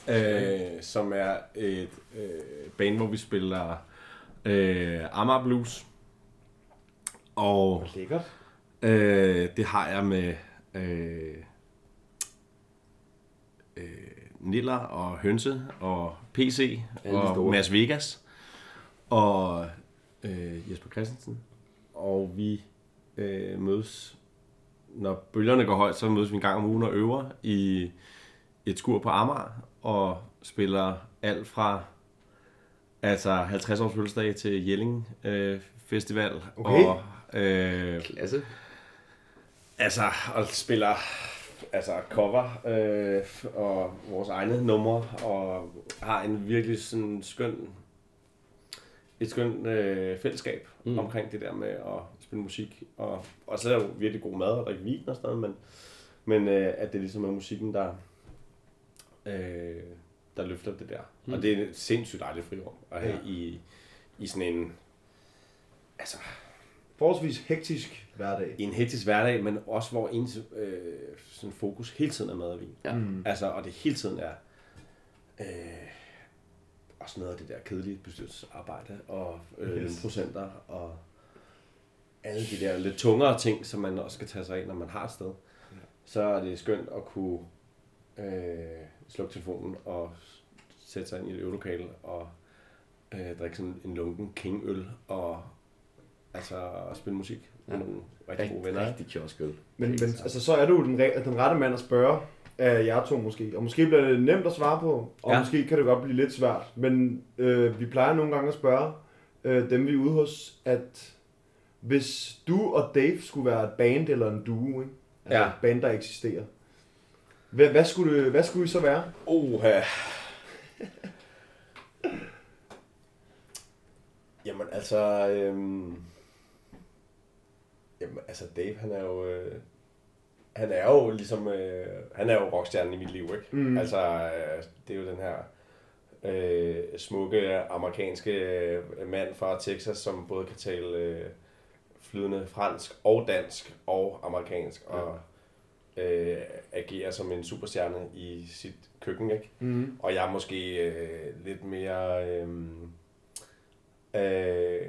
øh, som er et øh, band, hvor vi spiller øh, Amager Blues. Og Lækkert. øh, det har jeg med øh, øh, Niller og Hønse og PC Alle og. Mads Vegas og øh, Jesper Christensen. Og vi øh, mødes, når bølgerne går højt, så mødes vi en gang om ugen og øver i et skur på Amager og spiller alt fra altså 50 års fødselsdag til Jelling øh, Festival Okay. og øh, Klasse. Altså, og spiller altså cover øh, og vores egne numre, og har en virkelig sådan skøn, et skønt øh, fællesskab Mm. omkring det der med at spille musik. Og, og så er der jo virkelig god mad og drikke vin og sådan noget, men, men øh, at det ligesom er musikken, der, øh, der løfter det der. Mm. Og det er et sindssygt dejligt frirum at have Ja. i, i sådan en, altså Forholdsvis hektisk hverdag. i en hektisk hverdag, men også hvor ens øh, sådan fokus hele tiden er mad og vin. Ja. Mm. Altså, og det hele tiden er øh, også noget af det der kedelige bestyrelsesarbejde og øh, yes. procenter og alle de der lidt tungere ting, som man også skal tage sig af, når man har et sted. Ja. Så er det skønt at kunne øh, slukke telefonen og sætte sig ind i et øvelokale og øh, drikke sådan en lunken kingøl og altså spille musik med Ja. nogle rigtig gode venner. Rigtig kioskøl. Men, men altså, så er du den, den rette mand at spørge af jer to måske. Og måske bliver det nemt at svare på, og. Ja. måske kan det godt blive lidt svært. Men øh, vi plejer nogle gange at spørge øh, dem, vi er ude hos, at hvis du og Dave skulle være et band eller en duo, ikke? altså Ja. et band, der eksisterer, hvad, hvad, skulle det, hvad skulle I så være? Oha. Jamen altså, øhm, jamen altså Dave, han er jo, øh, han er jo ligesom, øh, han er jo rockstjernen i mit liv, ikke? Mm. Altså, øh, det er jo den her øh, smukke amerikanske øh, mand fra Texas, som både kan tale øh, flydende fransk og dansk og amerikansk, og øh, agerer som en superstjerne i sit køkken, ikke? Mm. Og jeg er måske øh, lidt mere... Øh, øh,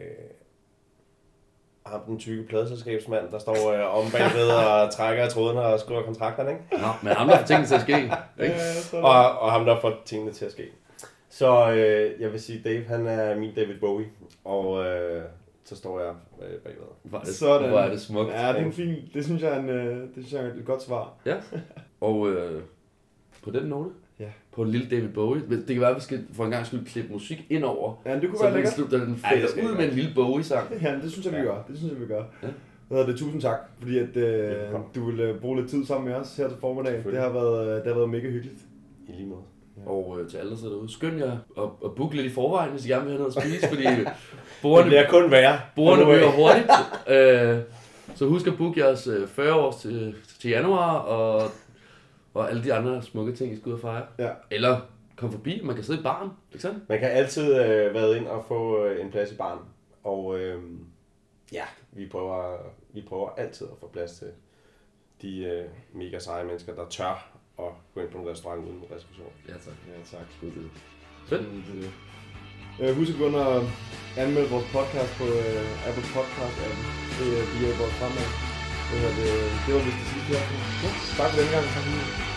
ham den tykke pladeselskabsmand, der står øh, om bagved og trækker i trådene og skriver kontrakterne, ikke? Nå, men ham der får tingene til at ske. Ikke? Og, og ham, der får tingene til at ske. Så øh, jeg vil sige, Dave, han er min David Bowie. Og øh, så står jeg bagved. Hvor er det, Sådan. Er det smukt. Ja, det er en fin, det synes jeg er, en, øh, det synes jeg er et godt svar. Ja. Og øh, på den note, Ja. på en lille David Bowie, det kan være, at vi skal for en gang skyld klippe musik ind over, Ja, det kunne så være den lækkert. slutter, den Ja, fader ud med en lille Bowie-sang. Ja, det synes jeg, vi Ja. gør. Det synes jeg, vi gør. Ja. Hvad det? Tusind tak, fordi at, øh, du ville øh, bruge lidt tid sammen med os her til formiddag. Det har været, øh, det har været mega hyggeligt. I lige måde. Og øh, til alle, der sidder derude, skynd jer at, at booke lidt i forvejen, hvis I gerne vil have noget at spise, fordi Det bordene, bliver kun værre. Anyway. ryger hurtigt. Øh, så husk at booke jeres øh, 40 års til, til januar, og, og alle de andre smukke ting, I skal ud og fejre. Ja. Eller kom forbi, man kan sidde i baren, ikke sandt? Man kan altid øh, være ind og få øh, en plads i baren. Og øh, ja, vi prøver, vi prøver altid at få plads til de øh, mega seje mennesker, der tør at gå ind på en restaurant uden reservation. Ja, tak. Ja, tak. Skud det. Fedt. Øh, husk at gå ind og anmelde vores podcast på øh, Apple Podcast appen. Det øh, er hjælper os fremad. Det, her, det, øh, det var vist det sidste her. Ja, tak for den gang. Tak for